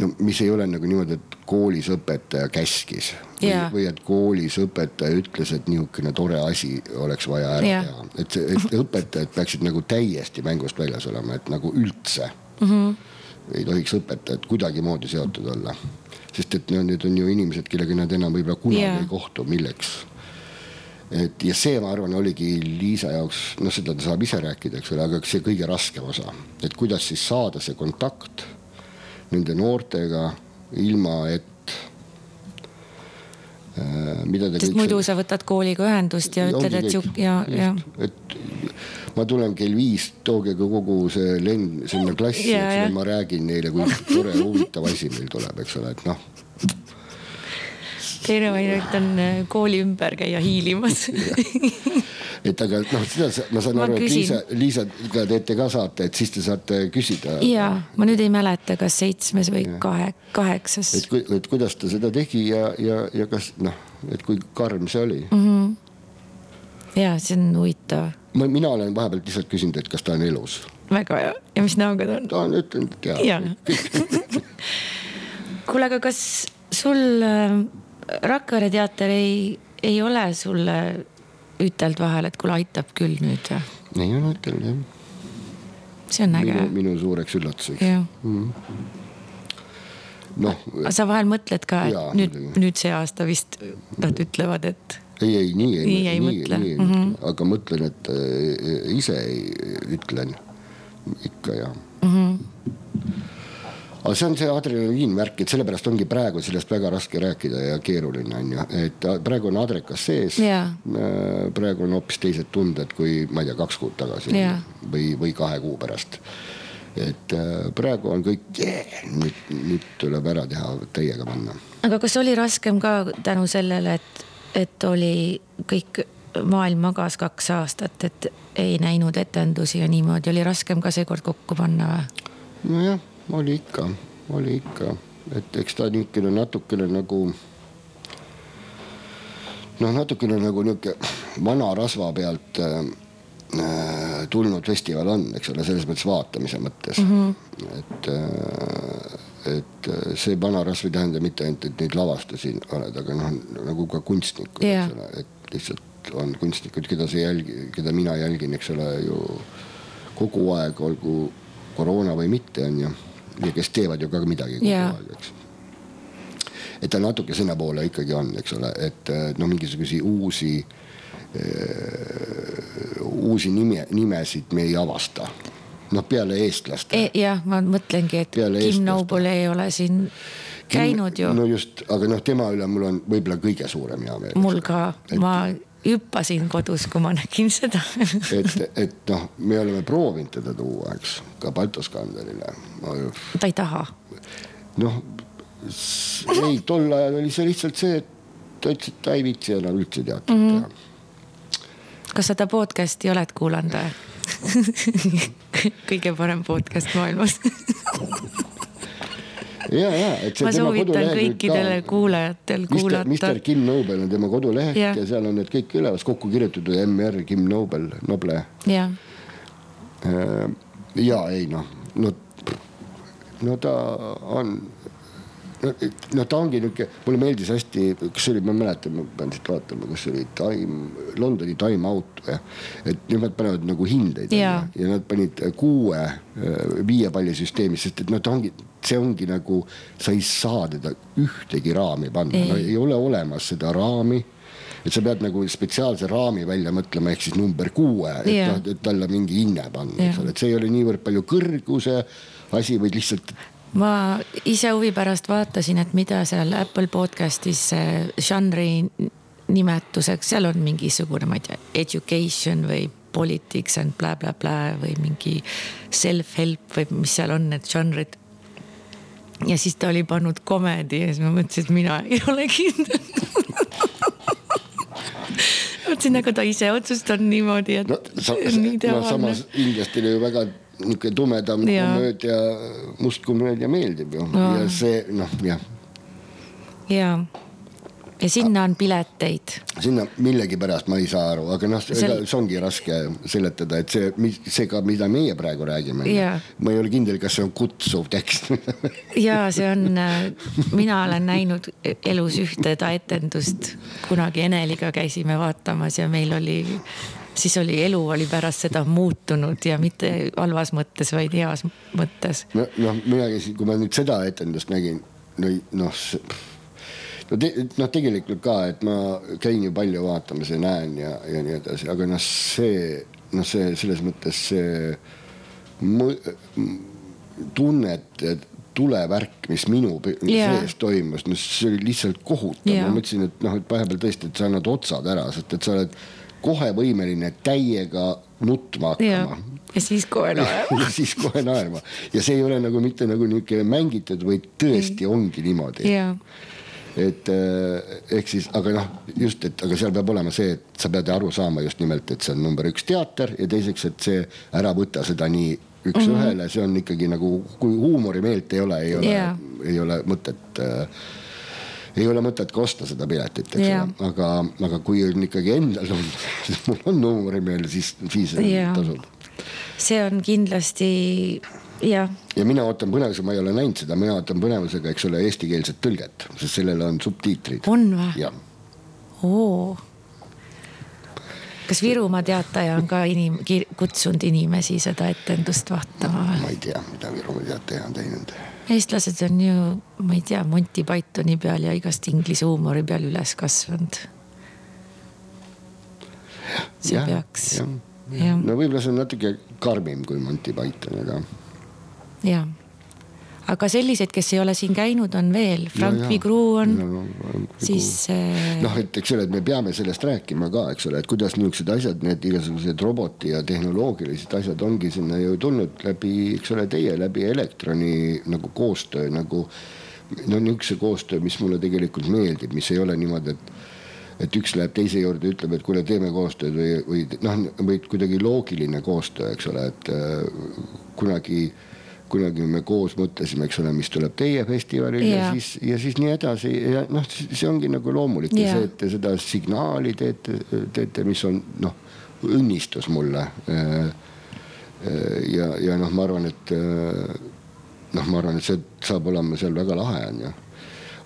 no mis ei ole nagu niimoodi, et koolis õpetaja käskis või, yeah. või et koolis õpetaja ütles, et niisugune tore asi oleks vaja ära yeah. teha. et et õpetajad peaksid nagu täiesti mängust väljas olema, et nagu üldse mm -hmm. ei tohiks õpetajad kuidagimoodi seotud olla. Sest et no, need on ju inimesed, kellega nad enam võib-olla kunagi yeah. ei kohtu, milleks et ja see, ma arvan, oligi Liisa jaoks, noh, seda ta saab ise rääkida, eks ole, aga see kõige raskem osa, et kuidas siis saada see kontakt nende noortega, ilma et mida te. sest muidu sa võtad kooliga ühendust ja, ütled, et sihuke ja, ja. et ma tulen kell viis, tooge kogu see lend sinna klassi, eks ole, ma räägin neile, kui tore huvitav asi meil tuleb, eks ole, et noh. Variant on äh, kooli ümber käia hiilimas et aga noh, seda ma saan Ma aru, et. Liisa, Liisaga teete ka saate, et siis te saate küsida. ja ma nüüd ei mäleta, kas seitsmes või kahe, kaheksas et, et kuidas ta seda tegi ja, ja, ja kas noh, et kui karm see oli Mhm. mm. ja see on huvitav, -hmm. ma, mina olen vahepeal lihtsalt küsinud, et kas ta on elus. väga hea ja mis näoga ta on? ta on ütelnud, et jaa Jaa. kuule, aga kas sul äh, Rakvere teater ei, ei ole sulle ütelnud vahel, et kuule, aitab küll nüüd või? ei ole ütelnud jah, see on äge minu, suureks üllatuseks. jah, noh, aga sa vahel mõtled ka, et Jaa, nüüd nüüd see aasta vist nad ütlevad, et ei, ei nii ei, Nii ei mõtle. nii Mhm. mõtle, aga mõtlen, et äh, ise ei, ütlen ikka ja mm. -hmm. Aga see on see adrenaliinvärk, et sellepärast ongi praegu sellest väga raske rääkida ja keeruline on ju, et praegu on adrekas sees Jaa. Äh, praegu on hoopis teised tunded, kui ma ei tea, kaks kuud tagasi Jaa. või, või kahe kuu pärast. et äh, praegu on kõik yeah,, nüüd, nüüd tuleb ära teha, täiega panna aga kas oli raskem ka tänu sellele, et, et oli kõik, maailm magas kaks aastat, et ei näinud etendusi ja niimoodi, oli raskem ka seekord kokku panna või? nojah, oli ikka, oli ikka, et eks ta niisugune natukene nagu noh, natukene nagu niisugune vana rasva pealt äh, äh, tulnud festival on, eks ole, selles mõttes vaatamise mõttes mm. -hmm. et äh,, et äh, see vana rasv ei tähenda mitte ainult, et neid lavastusi oled, aga noh, nagu ka kunstnikud Jaa. eks ole, et lihtsalt on kunstnikud, keda sa jälgi, keda mina jälgin, eks ole ju kogu aeg, olgu koroona või mitte, on ju. Ja kes teevad ju ka midagi kogu Jaa. aeg, eks. et ta natuke sinnapoole ikkagi on, eks ole, et eh, noh, mingisuguseid uusi, uusi nime, nimesid me ei avasta. noh, peale eestlaste e,. jah, ma mõtlengi, et Peale Kim. Noble ei ole siin käinud ju, no just, aga noh, tema üle mul on võib-olla kõige suurem heameel. mul ka, ma hüppasin kodus, kui ma nägin seda. et, et noh, me oleme proovinud teda tuua, eks, ka Baltoskanderile. ta ei taha, noh, ei, tol ajal oli see lihtsalt see, et ta ütles, et ta ei viitsi enam üldse teatrit mm -hmm. teha. kas sa ta podcast'i oled kuulanud või? kõige parem podcast maailmas. ja, ja, et see ma tema kodulehekülg kõikidele kuulajatel Mister, kuulata Mister. Kim Nobel on tema koduleht Jah. ja seal on need kõik üleval, kokku kirjutatud MR Kim Nobel, Noble. jah, ja ei noh, no, no ta on, no, no ta ongi niuke, mulle meeldis hästi, kas see oli, ma ei mäleta, ma pean siit vaatama, kas see oli Time, Londoni Time Out või. et nemad panevad nagu hindeid. Jaa. ja nad panid kuue viie palli süsteemi, sest et noh, ta ongi, see ongi nagu, sa ei saa teda ühtegi raami panna, no Ei. ole olemas seda raami et sa pead nagu spetsiaalse raami välja mõtlema, ehk siis number kuue, et Jaa. noh, et talle mingi hinne panna, eks Jah. ole, et see ei ole niivõrd palju kõrguse asi, vaid lihtsalt ma ise huvi pärast vaatasin, et mida seal Apple podcast'is see žanri nimetuseks, seal on mingisugune, ma ei tea, education või politics and blä-blä-blä või mingi self-help või mis seal on, need žanrid. Ja siis ta oli pannud comedy ja siis ma mõtlesin, et mina ei ole kindel. mõtlesin, aga ta ise otsustab niimoodi, et no, no samas inglastel ju väga niisugune tumedam Jaa. komöödia, must komöödia meeldib ju Jaa. ja see noh, jah, ja, ja sinna on pileteid. Sinna millegipärast ma ei saa aru, aga noh, Sel- see ongi raske seletada, et see, see ka, mida meie praegu räägime. Ma ei ole kindel, kas see on kutsuv tekst. Ja see on, mina olen näinud elus ühte ta etendust, kunagi Eneliga käisime vaatamas ja meil oli, siis oli elu oli pärast seda muutunud ja mitte halvas mõttes, vaid heas mõttes. no noh, mina käisin, kui ma nüüd seda etendust nägin, no noh, no te, noh, tegelikult ka, et ma käin ju palju vaatamas ja näen ja, ja nii edasi, aga noh, see noh, see selles mõttes see tunnete tulevärk, mis minu Jaa. sees toimus, no see oli lihtsalt kohutav, Jaa. ma mõtlesin, et noh, et vahepeal tõesti, et sa annad otsad ära, sest et sa oled kohe võimeline täiega nutma hakkama ja siis kohe naerma. ja siis kohe naerma ja see ei ole nagu mitte nagu niisugune mängitud, vaid tõesti ongi niimoodi. Et eh, ehk siis, aga noh, just, et aga seal peab olema see, et sa pead aru saama just nimelt, et see on number üks teater ja teiseks, et see ära võta seda nii üks-ühele mm -hmm., see on ikkagi nagu, kui huumorimeelt ei ole, ei ole yeah., ei ole mõtet äh, ei ole mõtet ka osta seda piletit, eks yeah. ole, aga, aga kui on ikkagi endal on, mul on huumorimeel, siis, siis yeah. tasub see on kindlasti jah. ja mina ootan põnevusega, ma ei ole näinud seda, mina ootan põnevusega, eks ole, eestikeelset tõlget, sest sellel on subtiitrid. on või? oo. kas Virumaa Teataja on ka inim-, kutsunud inimesi seda etendust vaatama või? ma ei tea, mida Virumaa Teataja on teinud. eestlased on ju, ma ei tea, Monty Pythoni peal ja igast inglise huumori peal üles kasvanud. see ja, peaks ja no võib-olla see on natuke karmim kui Monty Python, aga. ja, aga selliseid, kes ei ole siin käinud, on veel, Frank Vigru on no,, siis äh.... noh, et eks ole, et me peame sellest rääkima ka, eks ole, et kuidas niisugused asjad, need igasugused roboti ja tehnoloogilised asjad ongi sinna ju tulnud läbi, eks ole, teie läbi elektroni nagu koostöö nagu. no niisuguse koostöö, mis mulle tegelikult meeldib, mis ei ole niimoodi, et et üks läheb teise juurde, ütleb, et kuule, teeme koostööd või, või noh, või kuidagi loogiline koostöö, eks ole, et äh, kunagi kunagi me koos mõtlesime, eks ole, mis tuleb teie festivalil ja, ja siis, ja siis nii edasi ja noh, see ongi nagu loomulik ja, ja see, et te seda signaali teete, teete, mis on noh, õnnistus mulle. Äh, äh, ja, ja noh, ma arvan, et noh, ma arvan, et see saab olema seal väga lahe on ju.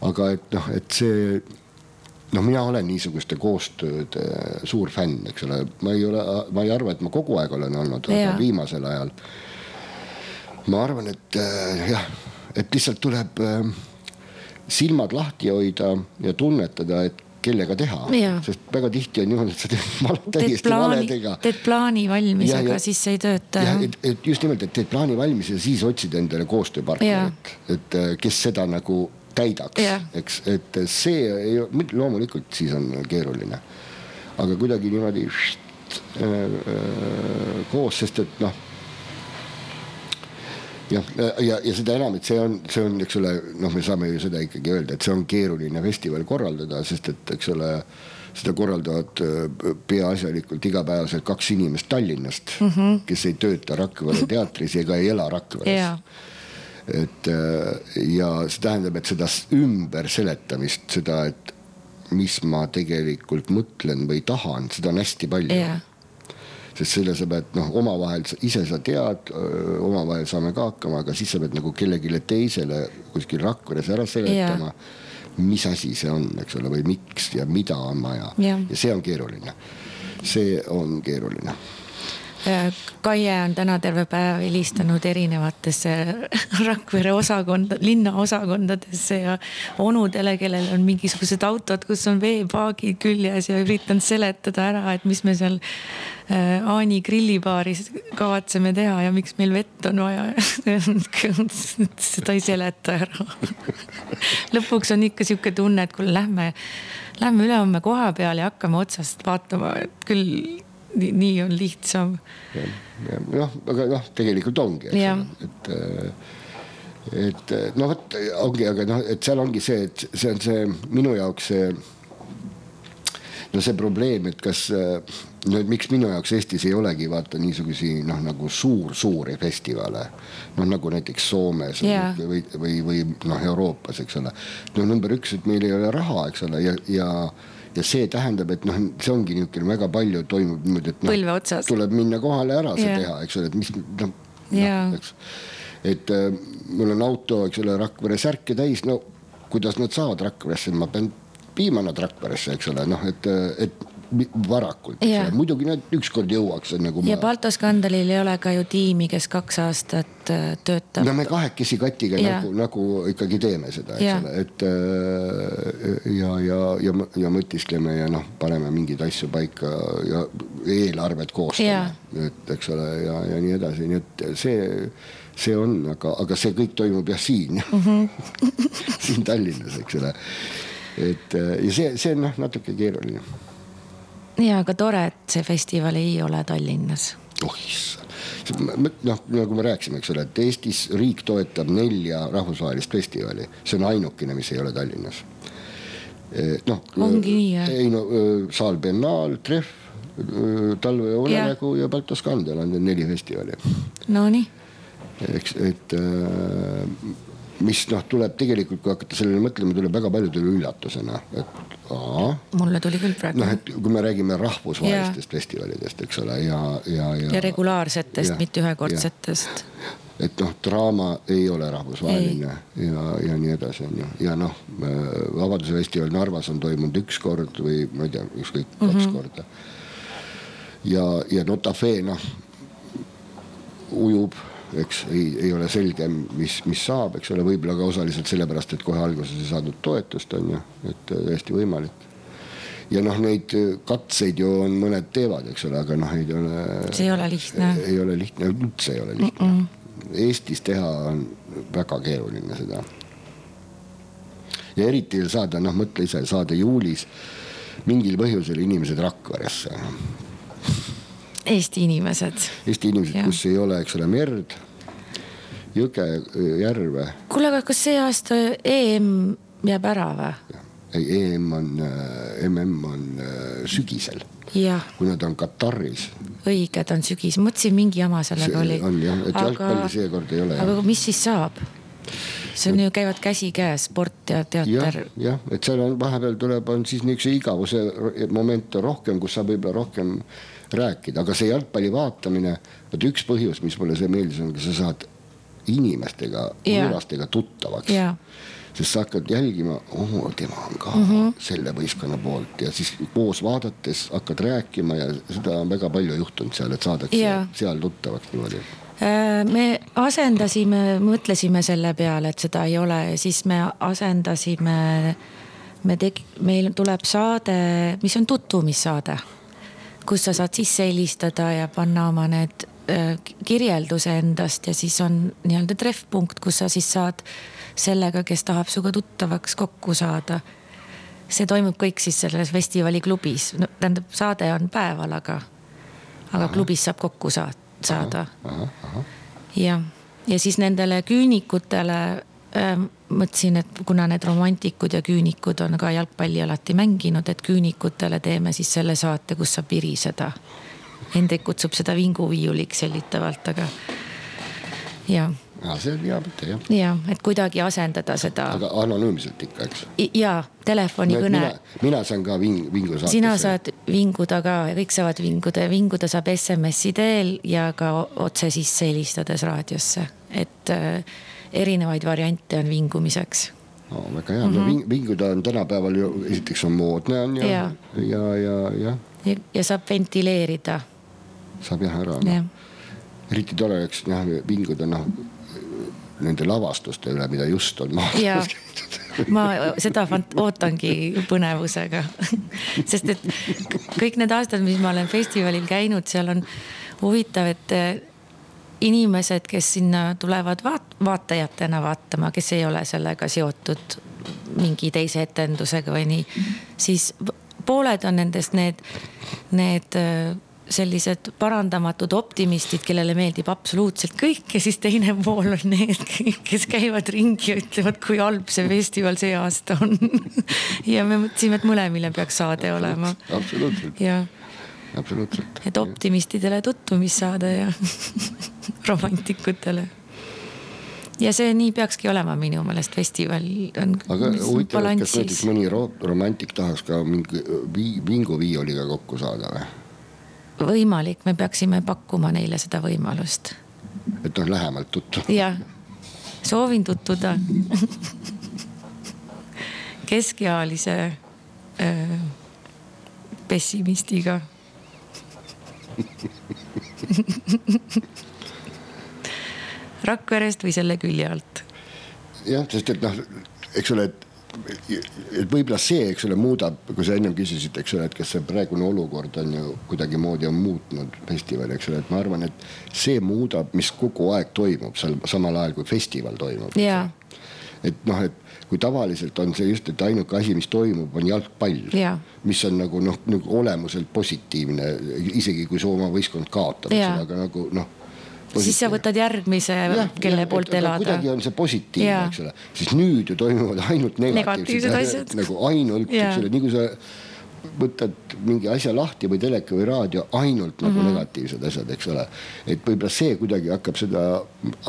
aga et noh, et see noh, mina olen niisuguste koostööde suur fänn, eks ole, ma ei ole, ma ei arva, et ma kogu aeg olen olnud, aga viimasel ajal. ma arvan, et äh, jah, et lihtsalt tuleb äh, silmad lahti hoida ja tunnetada, et kellega teha, sest väga tihti on niimoodi, et sa teed täiesti plaani, valedega. teed plaani valmis, aga siis see ei tööta. Et, et just nimelt, et teed plaani valmis ja siis otsid endale koostööpartnerit, et äh, kes seda nagu täidaks yeah., eks, et see ei, loomulikult siis on keeruline. aga kuidagi niimoodi št, äh, äh, koos, sest et noh jah, ja, ja seda enam, et see on, see on, eks ole, noh, me saame ju seda ikkagi öelda, et see on keeruline festival korraldada, sest et eks ole, seda korraldavad äh, peaasjalikult igapäevaselt kaks inimest Tallinnast mm, -hmm. kes ei tööta Rakvere teatris ega ei ela Rakveres yeah et äh, ja see tähendab, et seda ümber seletamist, seda, et mis ma tegelikult mõtlen või tahan, seda on hästi palju yeah. sest selle sa pead noh, omavahel ise sa tead, omavahel saame ka hakkama, aga siis sa pead nagu kellelegi teisele kuskil Rakveres ära seletama yeah mis asi see on, eks ole, või miks ja mida on vaja yeah. ja see on keeruline. see on keeruline Kaie on täna terve päev helistanud erinevatesse Rakvere osakonda, linnaosakondadesse ja onudele, kellel on mingisugused autod, kus on veepaagid küljes ja üritanud seletada ära, et mis me seal äh, Aani grillibaaris kavatseme teha ja miks meil vett on vaja seda ei seleta ära. lõpuks on ikka sihuke tunne, et kuule, lähme, lähme ülehomme koha peale ja hakkame otsast vaatama, et küll nii, nii on lihtsam. noh, aga noh, tegelikult ongi, et äh, et noh, vot ongi, aga noh, et seal ongi see, et see on see minu jaoks see. no see probleem, et kas no et miks minu jaoks Eestis ei olegi vaata niisugusi noh, nagu suur-suuri festivale. noh, nagu näiteks Soomes yeah. või, või, või noh, Euroopas, eks ole. no number üks, et meil ei ole raha, eks ole, ja, ja ja see tähendab, et noh, see ongi niisugune väga palju toimub niimoodi, et noh, tuleb minna kohale ära see yeah. teha, eks ole, et mis noh yeah. no,, eks. et äh, mul on auto, eks ole, Rakvere särke täis, no kuidas nad saavad Rakveresse, ma pean viima nad Rakveresse, eks ole, noh, et, et varakult, muidugi nad ükskord jõuaks nagu. ja Balto skandalil ei ole ka ju tiimi, kes kaks aastat äh, töötab. no me kahekesi Katiga ja. nagu, nagu ikkagi teeme seda, eks ole, et äh, ja, ja, ja, ja mõtiskleme ja noh, paneme mingeid asju paika ja eelarvet koostame, et eks ole, ja, ja nii edasi, nii et see see on, aga, aga see kõik toimub jah siin mm, -hmm. siin Tallinnas, eks ole. et ja see, see on noh, natuke keeruline ja, aga tore, et see festival ei ole Tallinnas. oh issand, noh, nagu me rääkisime, eks ole, et Eestis riik toetab nelja rahvusvahelist festivali, see on ainukene, mis ei ole Tallinnas. noh. ongi nii jah? ei no Saal Biennaal, Trehv, Talve ja unenägu ja, ja Baltoskandel on need neli festivali. Nonii. eks, et mis noh, tuleb tegelikult, kui hakata sellele mõtlema, tuleb väga paljudele üllatusena, et aa. mulle tuli küll praegu. noh, et kui me räägime rahvusvahelistest ja. festivalidest, eks ole, ja, ja, ja. ja regulaarsetest, mitte ühekordsetest. et noh, draama ei ole rahvusvaheline ei. ja, ja nii edasi, on ju, ja noh, Vabaduse festival Narvas on toimunud üks kord või ma ei tea, ükskõik mm -hmm. kaks mhm. korda. ja, ja Notafee noh, ujub eks ei, ei ole selge, mis, mis saab, eks ole, võib-olla ka osaliselt sellepärast, et kohe alguses ei saadud toetust, on ju, et äh, täiesti võimalik. ja noh, neid äh, katseid ju on mõned teevad, eks ole, aga noh, ei ole. see ei ole lihtne. ei ole lihtne, üldse ei ole lihtne mm. -mm. Eestis teha on väga keeruline seda. ja eriti saada, noh, mõtle ise, saada juulis mingil põhjusel inimesed Rakveresse Eesti inimesed. Eesti inimesed, kus ei ole, eks ole, merd, jõge, järve. kuule, aga kas see aasta EM jääb ära või? ei, EM on, äh, MM on äh, sügisel. kui nad on Kataris. õige, ta on sügis, mõtlesin mingi jama sellega oli. on jah, et jalgpalli seekord ei ole. aga mis siis saab? see on ju, käivad käsikäes, sport ja teater. jah, et seal on vahepeal tuleb, on siis niisuguse igavuse moment rohkem, kus saab võib-olla rohkem rääkida, aga see jalgpalli vaatamine, vot üks põhjus, mis mulle see meeldis, on, sa saad inimestega, võõrastega tuttavaks. Sest sa hakkad jälgima, oo, tema on ka mm -hmm. selle võistkonna poolt. Ja siis koos vaadates hakkad rääkima ja seda on väga palju juhtunud seal, et saadakse ja. seal tuttavaks niimoodi. Äh, me asendasime, mõtlesime selle peale, et seda ei ole, siis me asendasime, me tegi-, meil tuleb saade, mis on tutvumissaade kus sa saad sisse helistada ja panna oma need äh, kirjelduse endast ja siis on nii-öelda treffpunkt, kus sa siis saad sellega, kes tahab sinuga tuttavaks kokku saada. see toimub kõik siis selles festivali klubis, no tähendab, saade on päeval, aga, aga aha. klubis saab kokku saad, saada. jah, ja siis nendele küünikutele äh, mõtlesin, et kuna need romantikud ja küünikud on ka jalgpalli alati mänginud, et küünikutele teeme siis selle saate, kus saab viriseda. Hendrik kutsub seda vinguviiuliks hellitavalt, aga ja. ja see on hea mõte jah. ja, et kuidagi asendada seda. aga anonüümselt ikka, eks. ja telefonikõne no,. mina, mina saan ka ving, vingu saata. sina saad vinguda ka ja kõik saavad vinguda ja vinguda saab SMS-i teel ja ka otse sisse helistades raadiosse, et äh, erinevaid variante on vingumiseks. No väga hea. Mm, -hmm. no ving, vinguda on tänapäeval ju esiteks on moodne on ja, ja, ja, ja, ja. ja, ja saab ventileerida. saab jah ära no.. eriti tore oleks noh vinguda noh nende lavastuste üle, mida just on maailmas tehtud ma seda ootangi põnevusega. Sest et kõik need aastad, mis ma olen festivalil käinud, seal on huvitav, et inimesed, kes sinna tulevad vaat-, vaatajatena vaatama, kes ei ole sellega seotud mingi teise etendusega või nii, siis pooled on nendest need, need äh, sellised parandamatud optimistid, kellele meeldib absoluutselt kõik ja siis teine pool on need, kes käivad ringi ja ütlevad, kui halb see festival see aasta on ja me mõtlesime, et mõlemile peaks saade olema. absoluutselt. jah absoluutselt. et optimistidele tutvumist saada ja romantikutele. ja see nii peakski olema minu meelest, festival on. aga huvitav, et kas näiteks mõni romantik tahaks ka mingi vinguviioliga kokku saada või? võimalik, me peaksime pakkuma neile seda võimalust. et noh, lähemalt tutvuda. jah, soovin tutvuda keskealise öö, pessimistiga Rakverest või selle külje alt? jah, sest et noh, eks ole, et, et võib-olla see, eks ole, muudab, kui sa ennem küsisid, eks ole, et kas see praegune olukord on ju kuidagimoodi on muutnud festivali, eks ole, et ma arvan, et see muudab, mis kogu aeg toimub seal samal ajal kui festival toimub. et noh, et kui tavaliselt on see just, et ainuke asi, mis toimub, on jalgpall. mis on nagu noh, nagu olemuselt positiivne, isegi kui su oma võistkond kaotab, aga nagu noh siis sa võtad järgmise, kelle ja, poolt elada. kuidagi on see positiivne, eks ole, siis nüüd ju toimuvad ainult negatiivsed, negatiivsed asjad. nagu ainult, eks ole, nii kui sa võtad mingi asja lahti või teleka või raadio, ainult mm -hmm. nagu negatiivsed asjad, eks ole. et võib-olla see kuidagi hakkab seda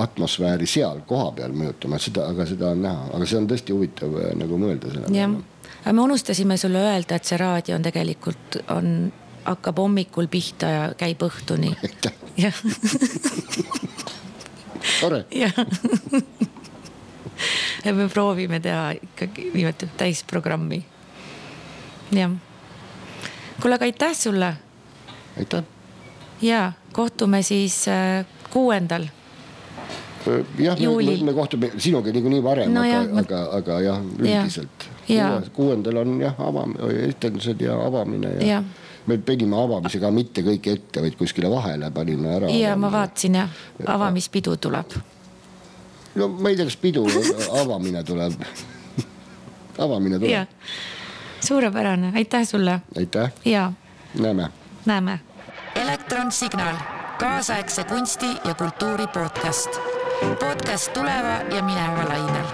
atmosfääri seal kohapeal mõjutama, seda, aga seda on näha, aga see on tõesti huvitav äh, nagu mõelda selle peale. aga me unustasime sulle öelda, et see raadio on tegelikult, on, hakkab hommikul pihta ja käib õhtuni. jah. tore. jah ja me proovime teha ikkagi niimoodi täisprogrammi. jah kuule, aga aitäh sulle. aitäh. ja kohtume siis äh, kuuendal jah, me, me kohtume sinuga niikuinii varem no, aga, jah, aga, aga jah, üldiselt ja. kuuendal on jah, avam-, etendused ja avamine ja, ja. me panime avamisega mitte kõik ette, vaid kuskile vahele panime ära. ja ma vaatasin jah, avamispidu tuleb. no ma ei tea, kas pidu, avamine tuleb avamine tuleb suurepärane, aitäh sulle. aitäh. ja. näeme. näeme. elektronsignaal, kaasaegse kunsti ja kultuuri podcast. podcast tuleva ja mineva lainel